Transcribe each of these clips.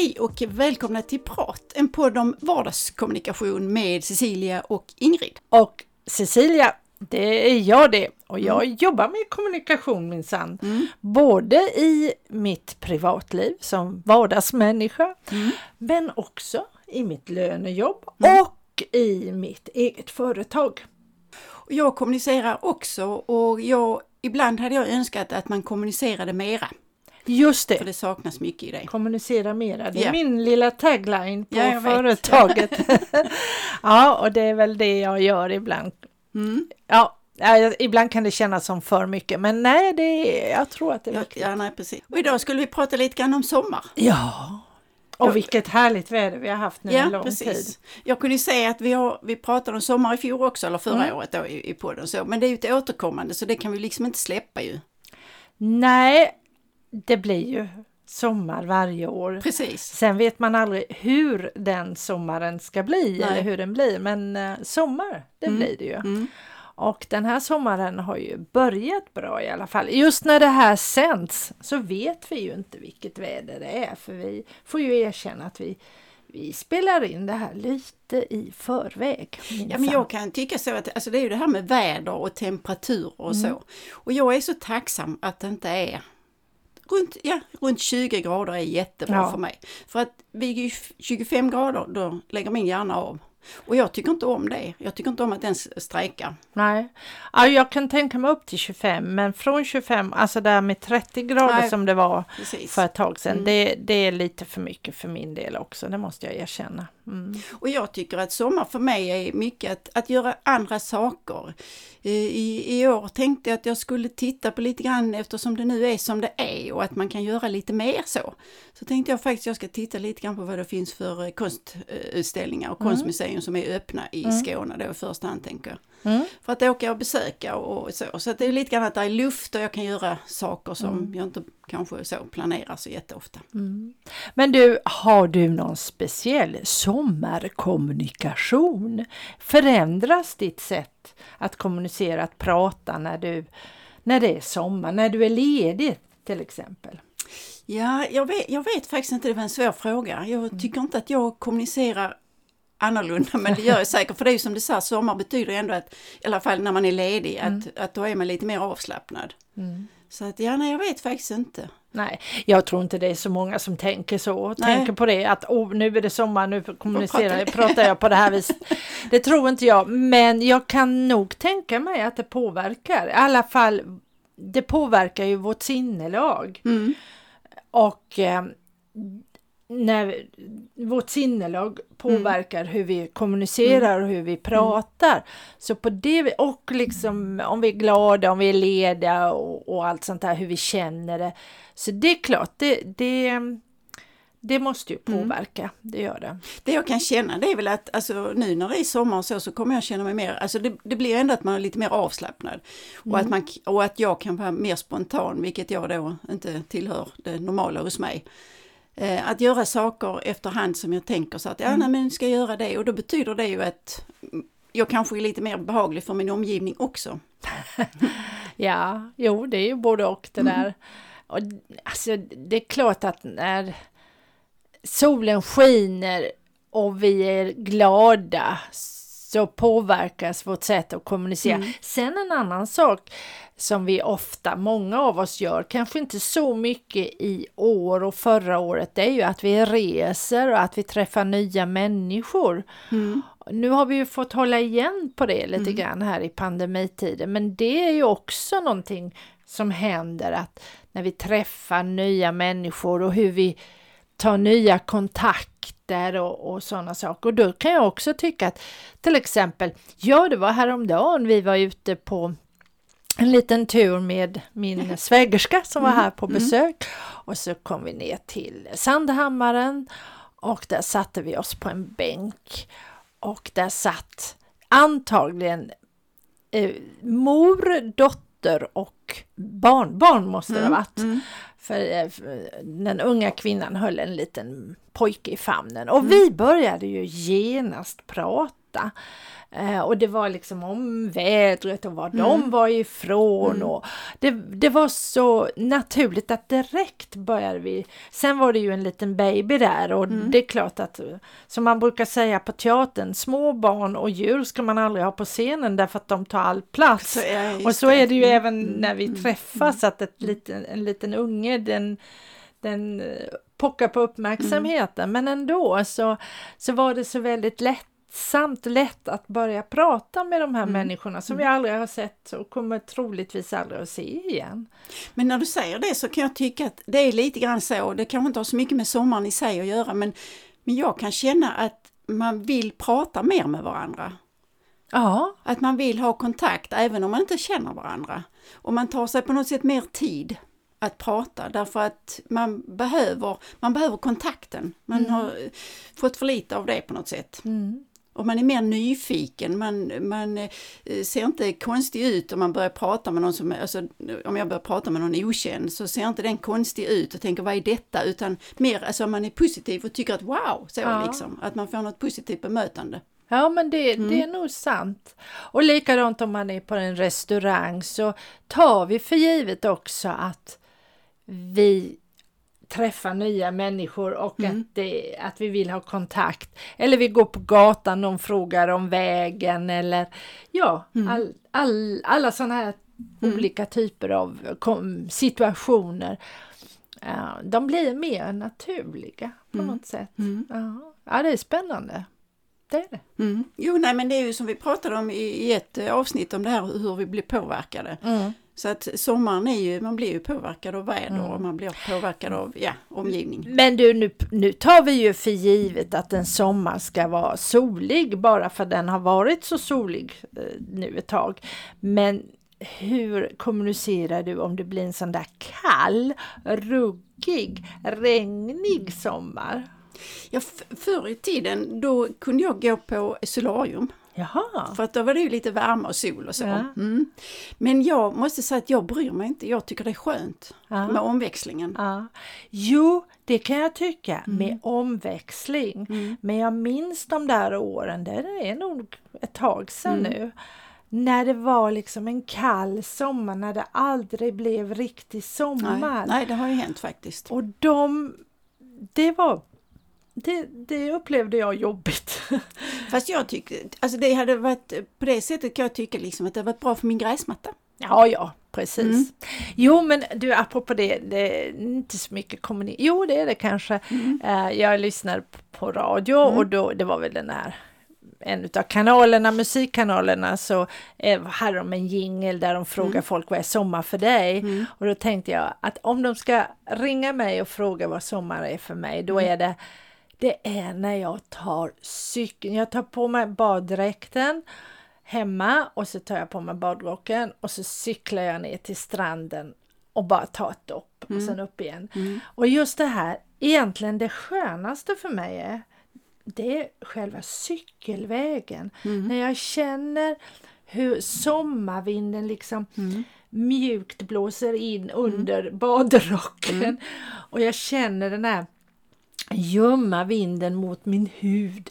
Hej och välkomna till Prat, en podd om vardagskommunikation med Cecilia och Ingrid. Och Cecilia, det är jag det. Och jag mm. jobbar med kommunikation minsann. Mm. Både i mitt privatliv som vardagsmänniska, mm. men också i mitt lönejobb mm. och i mitt eget företag. Jag kommunicerar också och jag, ibland hade jag önskat att man kommunicerade mera. Just det. För det saknas mycket i det. Kommunicera mera. Det är ja. min lilla tagline på ja, företaget. ja, och det är väl det jag gör ibland. Mm. Ja, ibland kan det kännas som för mycket, men nej, det är, jag tror att det är ja, ja, nej, precis. Och idag skulle vi prata lite grann om sommar. Ja, och vilket härligt väder vi har haft nu ja, en lång precis. tid. Jag kunde säga att vi, har, vi pratade om sommar i fjol också, eller förra mm. året då i, i podden, så, men det är ju ett återkommande så det kan vi liksom inte släppa ju. Nej, det blir ju sommar varje år. Precis. Sen vet man aldrig hur den sommaren ska bli Nej. eller hur den blir, men eh, sommar, det mm. blir det ju. Mm. Och den här sommaren har ju börjat bra i alla fall. Just när det här sänds så vet vi ju inte vilket väder det är, för vi får ju erkänna att vi vi spelar in det här lite i förväg. Ja, men jag kan tycka så att alltså det är ju det här med väder och temperatur och mm. så. Och jag är så tacksam att det inte är runt, ja, runt 20 grader är jättebra ja. för mig. För att vid 25 grader då lägger min hjärna av. Och jag tycker inte om det. Jag tycker inte om att den strejkar. Nej, ja, jag kan tänka mig upp till 25 men från 25, alltså där med 30 grader Nej, som det var precis. för ett tag sedan, mm. det, det är lite för mycket för min del också, det måste jag erkänna. Mm. Och jag tycker att sommar för mig är mycket att, att göra andra saker. Eh, I, I år tänkte jag att jag skulle titta på lite grann eftersom det nu är som det är och att man kan göra lite mer så. Så tänkte jag faktiskt att jag ska titta lite grann på vad det finns för eh, konstutställningar och mm. konstmuseum som är öppna i mm. Skåne då i första hand tänker jag. Mm. För att åka och besöka och så. Så det är lite grann att det är luft och jag kan göra saker som mm. jag inte kanske så planerar så jätteofta. Mm. Men du, har du någon speciell sommarkommunikation? Förändras ditt sätt att kommunicera, att prata när du när det är sommar, när du är ledig till exempel? Ja, jag vet, jag vet faktiskt inte, det var en svår fråga. Jag mm. tycker inte att jag kommunicerar annorlunda men det gör jag säkert för det är ju som du sa, sommar betyder ändå att i alla fall när man är ledig mm. att, att då är man lite mer avslappnad. Mm. Så att ja, nej jag vet faktiskt inte. Nej, jag tror inte det är så många som tänker så, nej. tänker på det att oh, nu är det sommar, nu kommunicerar jag, pratar jag på det här viset. Det tror inte jag, men jag kan nog tänka mig att det påverkar, i alla fall det påverkar ju vårt sinnelag. Mm. Och eh, när vårt sinnelag påverkar mm. hur vi kommunicerar mm. och hur vi pratar. Mm. Så på det, och liksom om vi är glada, om vi är lediga och, och, allt sånt där, hur vi känner det. Så det är klart, det, det, det måste ju mm. påverka, mm. det gör det. Det jag kan känna det är väl att alltså, nu när det är sommar och så, så kommer jag känna mig mer, alltså det, det blir ändå att man är lite mer avslappnad. Och, att mm. man, och att jag kan vara mer spontan, vilket jag då inte tillhör det normala hos mig. Eh, att göra saker efterhand som jag tänker så att ja, mm. nej, men ska jag göra det och då betyder det ju att jag kanske är lite mer behaglig för min omgivning också. ja, jo det är ju både och det mm. där. Och, alltså, det är klart att när solen skiner och vi är glada så påverkas vårt sätt att kommunicera. Mm. Sen en annan sak som vi ofta, många av oss gör, kanske inte så mycket i år och förra året, det är ju att vi reser och att vi träffar nya människor. Mm. Nu har vi ju fått hålla igen på det lite mm. grann här i pandemitiden, men det är ju också någonting som händer att när vi träffar nya människor och hur vi tar nya kontakter och, och sådana saker. Och då kan jag också tycka att till exempel, ja det var häromdagen vi var ute på en liten tur med min svägerska som var här på mm. besök och så kom vi ner till Sandhammaren och där satte vi oss på en bänk och där satt antagligen eh, mor, dotter och barnbarn måste det ha varit. Mm. För, eh, för den unga kvinnan höll en liten pojke i famnen och vi började ju genast prata. Eh, och det var liksom om vädret och var de var ifrån och det, det var så naturligt att direkt började vi. Sen var det ju en liten baby där och det är klart att som man brukar säga på teatern, små barn och djur ska man aldrig ha på scenen därför att de tar all plats. Så, Och så är det. ju Mm, även när vi träffas att ett liten, en liten unge den, den eh, pockar på uppmärksamheten. Men ändå så, så var det så väldigt lättsamt lätt att börja prata med de här människorna som vi aldrig har sett och kommer troligtvis aldrig att se igen. Men när du säger det så kan jag tycka att det är lite grann så, det kanske inte har så mycket med sommaren i sig att göra, men, men jag kan känna att man vill prata mer med varandra. Ja, Att man vill ha kontakt även om man inte känner varandra. Och man tar sig på något sätt mer tid att prata därför att man behöver, man behöver kontakten. Man har eh, fått för lite av det på något sätt. mm. Och man är mer nyfiken, man, man eh, ser inte konstig ut om man börjar prata med någon som, alltså om jag börjar prata med någon okänd så ser inte den konstig ut och tänker vad är detta utan mer alltså man är positiv och tycker att wow, så Ja. liksom, att man får något positivt bemötande. Ja men det, det är nog sant. Och likadant om man är på en restaurang så tar vi för givet också att vi träffar nya människor och att, det, att vi vill ha kontakt. Eller vi går på gatan, någon frågar om vägen eller ja, all, all, alla sådana här olika typer av situationer. Ja, de blir mer naturliga på något sätt. Ja. ja, det är spännande. Det är det. Mm. Jo, nej men det är ju som vi pratade om i, i ett eh, avsnitt om det här hur vi blir påverkade. Så att sommaren är ju, man blir ju påverkad av väder och man blir påverkad av ja, omgivning. Men du, nu, nu tar vi ju för givet att en sommar ska vara solig bara för den har varit så solig eh, nu ett tag. Men hur kommunicerar du om det blir en sån där kall, ruggig, regnig sommar? Ja, förr i tiden då kunde jag gå på solarium Jaha. för att då var det ju lite värme och sol och så. Ja. Mm. Men jag måste säga att jag bryr mig inte, jag tycker det är skönt Ja. med omväxlingen. Ja. Jo, det kan jag tycka med omväxling. Men jag minns de där åren, det är nog ett tag sedan nu. När det var liksom en kall sommar, när det aldrig blev riktig sommar. Nej, nej, det har ju hänt faktiskt. Och de, det var, det, det upplevde jag jobbigt. Fast jag tycker, alltså det hade varit, på det sättet kan jag tycka liksom att det har varit bra för min gräsmatta. Ja, ja, precis. Jo, men du, apropå det, det är inte så mycket kommunikation. Jo, det är det kanske. Eh, jag lyssnade på radio och då, det var väl den här en utav kanalerna, musikkanalerna, så eh, hade de en jingel där de frågar folk vad är sommar för dig? Och då tänkte jag att om de ska ringa mig och fråga vad sommar är för mig, då är det det är när jag tar cykeln. Jag tar på mig baddräkten hemma och så tar jag på mig badrocken och så cyklar jag ner till stranden och bara tar ett dopp och sen upp igen. Och just det här, egentligen det skönaste för mig är det är själva cykelvägen. När jag känner hur sommarvinden liksom mjukt blåser in under badrocken och jag känner den här ljumma vinden mot min hud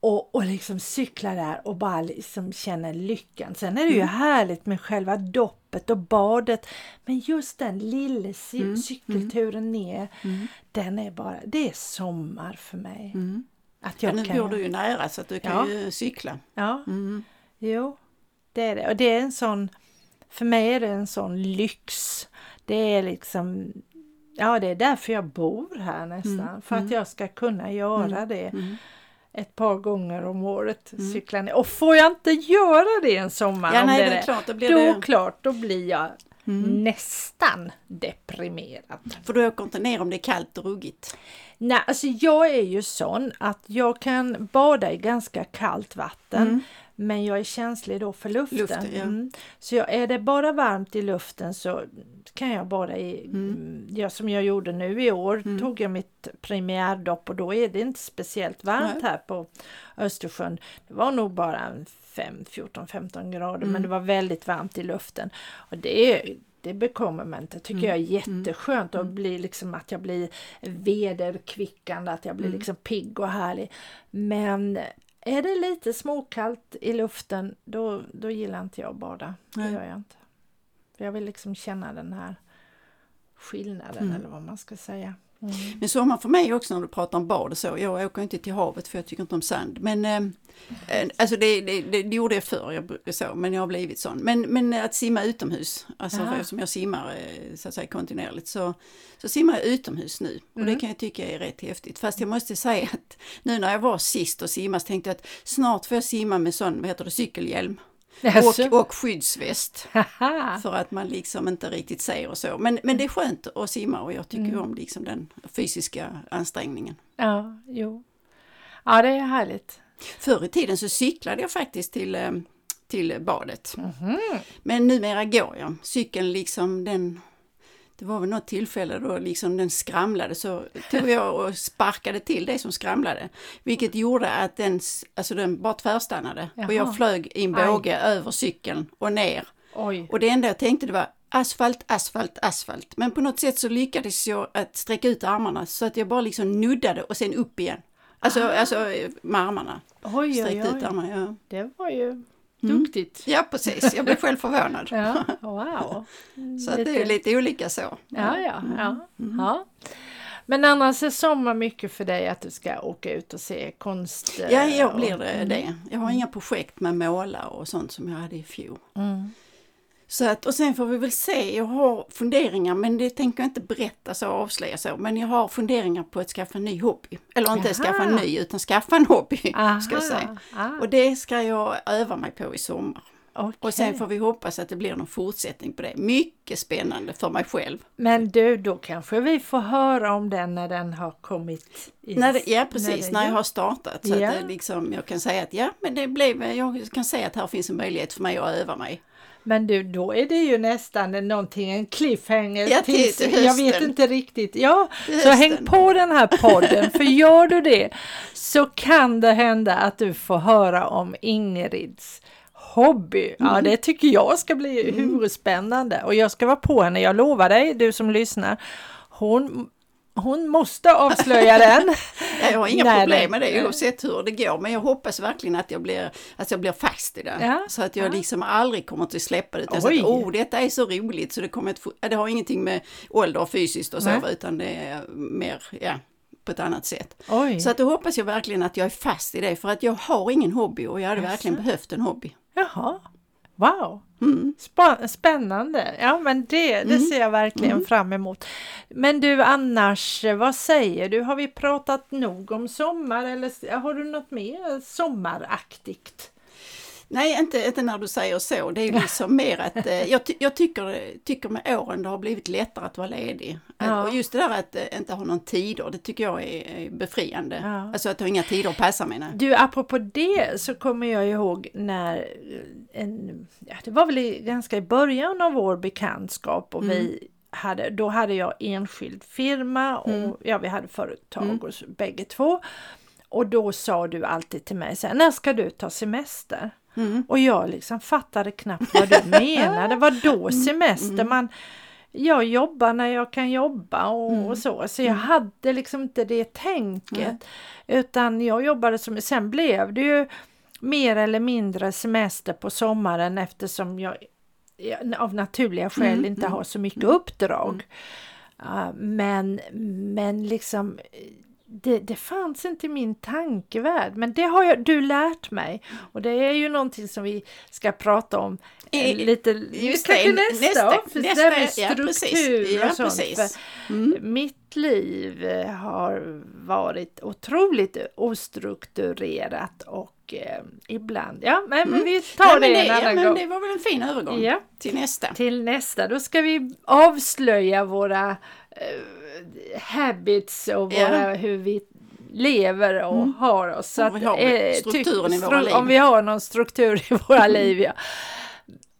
och, och liksom cykla där och bara liksom känna lyckan. Sen är det ju härligt med själva doppet och badet. Men just den lilla cy- cykelturen ner, den är bara, det är sommar för mig. Att Ja, jag nu kan, bor du ju nära så att du kan Ja. ju cykla. Ja, Mm. jo, det är det. Och det är en sån, för mig är det en sån lyx. Det är liksom, ja det är därför jag bor här nästan. För att jag ska kunna göra det ett par gånger om året. Cykla ner. Och får jag inte göra det en sommar, Ja, nej, det är klart, då blir då det... klart, då blir jag nästan deprimerad. För du åker inte ner om det är kallt och ruggigt. Nej, alltså jag är ju sån att jag kan bada i ganska kallt vatten. Men jag är känslig då för luften. Luften, ja. mm. Så jag, är det bara varmt i luften så kan jag bara, i, mm. ja, som jag gjorde nu i år, Mm. tog jag mitt premiärdopp och då är det inte speciellt varmt Nej. här på Östersjön. Det var nog bara en 5, 14, 15 grader Mm. men det var väldigt varmt i luften. Och det är det bekommer mig inte. tycker Mm. jag är jätteskönt och blir liksom att jag blir vederkvickande, att jag blir Mm. liksom pigg och härlig. Men är det lite småkallt i luften då, då gillar inte jag att bada. Det Nej. gör jag inte. Jag vill liksom känna den här skillnaden Mm. eller vad man ska säga. Mm. Men sommar för mig också när du pratar om bad och så. Jag åker inte till havet för jag tycker inte om sand. Men eh, eh, alltså det, det, det, det gjorde jag förr, jag, så, men jag har blivit sån. Men, men att simma utomhus, alltså Aha. för eftersom jag simmar eh, så att säga kontinuerligt så, så simmar jag utomhus nu. Och Mm. det kan jag tycka är rätt häftigt. Fast jag måste säga att nu när jag var sist och simma så tänkte jag att snart får jag simma med sån, vad heter det, cykelhjälm. Och, och skyddsväst. För att man liksom inte riktigt ser och så. Men, men det är skönt att simma och jag tycker Mm. om liksom den fysiska ansträngningen. Ja, jo. Ja, det är härligt. Förr i tiden så cyklade jag faktiskt till, eh, till badet. Mhm. Men numera går jag. Cykeln liksom den... Det var väl något tillfälle då liksom den skramlade så tog jag och sparkade till det som skramlade. Vilket gjorde att den, alltså den bara tvärstannade. Och Jaha. jag flög i en Aj. båge över cykeln och ner. Oj. Och det enda jag tänkte det var asfalt, asfalt, asfalt. Men på något sätt så lyckades jag att sträcka ut armarna så att jag bara liksom nuddade och sen upp igen. Alltså, alltså med armarna. Oj, oj, Sträckte ut oj. armarna, ja. Det var ju. Duktigt. Ja, precis. Jag blev själv förvånad. Ja, wow. Så att det är lite olika så. Ja, ja, ja. Mm. ja. Men annars är sommar mycket för dig att du ska åka ut och se konst? eh, Ja, jag och- blir det, Mm. det. Jag har inga projekt med måla och sånt som jag hade i fjol. Mm. Så att, och sen får vi väl se, jag har funderingar men det tänker jag inte berätta så avslöja så. Men jag har funderingar på att skaffa en ny hobby. Eller inte Jaha. skaffa en ny utan skaffa en hobby Aha. ska jag säga. Ah, Och det ska jag öva mig på i sommar. okej. Och sen får vi hoppas att det blir någon fortsättning på det. Mycket spännande för mig själv. Men du, då kanske vi får höra om den när den har kommit? I, När det, ja precis, det- när jag har startat. Så Ja. att det liksom, jag kan säga att ja, men det blev, jag kan säga att här finns en möjlighet för mig att öva mig. Men du, då är det ju nästan någonting, en cliffhanger. Ja, till- till jag vet inte riktigt. Ja, Till så häng på den här podden, för gör du det så kan det hända att du får höra om Ingrids hobby. Ja, Mm. det tycker jag ska bli hur spännande och jag ska vara på henne. Jag lovar dig, du som lyssnar. Hon, hon måste avslöja den. Ja, Jag har inga Nej, problem med det oavsett hur det går, men jag hoppas verkligen att jag blir, att jag blir fast i det. Ja, Så att jag ja. liksom aldrig kommer att släppa det. Utan så Oj. att, oh, detta är så roligt så det kommer att, det har ingenting med ålder och fysiskt och så, Nej. utan det är mer, ja, på ett annat sätt. Oj, Så att då hoppas jag verkligen att jag är fast i det, för att jag har ingen hobby och jag hade Jaså? verkligen behövt en hobby. jaha. Wow. Mm. Spännande! Ja men det, det ser jag verkligen fram emot. Men du annars, vad säger du? Har vi pratat nog om sommar eller har du något mer sommaraktigt? Nej, inte, inte när du säger så. Det är liksom mer att eh, jag, jag tycker, tycker med åren det har blivit lättare att vara ledig. Att- Ja. Och just det där att eh, inte ha någon tider, det tycker jag är, är befriande. Ja. Alltså att ha inga tider att passa mina. Du, apropå det så kommer jag ihåg när eh, en, ja, det var väl i, ganska i början av vår bekantskap och vi hade, då hade jag enskild firma och ja, vi hade företag och så, bägge två. Och då sa du alltid till mig så här, när ska du ta semester? Mm. Och jag liksom fattade knappt vad du menade. Vad då semester? Man, jag jobbar när jag kan jobba och, och så. Så jag hade liksom inte det tänket. Utan jag jobbade som, sen blev det ju mer eller mindre semester på sommaren eftersom jag av naturliga skäl inte har så mycket uppdrag. Ja, men, men liksom det, det fanns inte i min tankevärld, men det har jag, du lärt mig. Och det är ju någonting som vi ska prata om Eh, lite just kanske nästa, nästa- för nästa- med ja, struktur. Ja, och sånt. Mm. Mitt liv har varit otroligt ostrukturerat och eh, ibland, ja men, men vi tar Mm. Nej, det en ja, annan men gång. det var väl en fin övergång Ja. till nästa. Till nästa, då ska vi avslöja våra eh, habits och Ja. våra, hur vi lever och Mm. har oss. Så Om vi har eh, strukturen i våra liv. Om vi har någon struktur i våra liv, ja.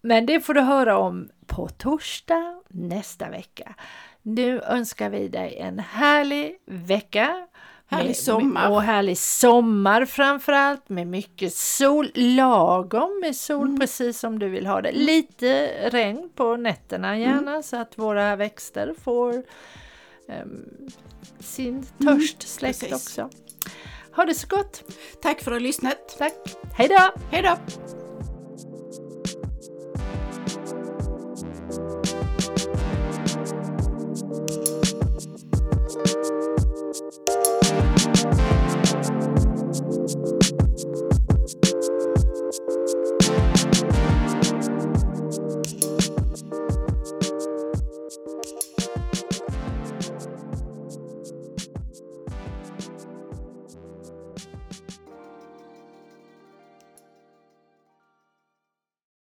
Men det får du höra om på torsdag nästa vecka. Nu önskar vi dig en härlig vecka. Härlig sommar. Och härlig sommar framförallt med mycket sol, lagom med sol Mm. precis som du vill ha det. Lite regn på nätterna gärna Mm. så att våra växter får ehm, sin törst släckt Mm. också. Ha det så gott! Tack för att du har lyssnat. Tack! Hej då! Hej då!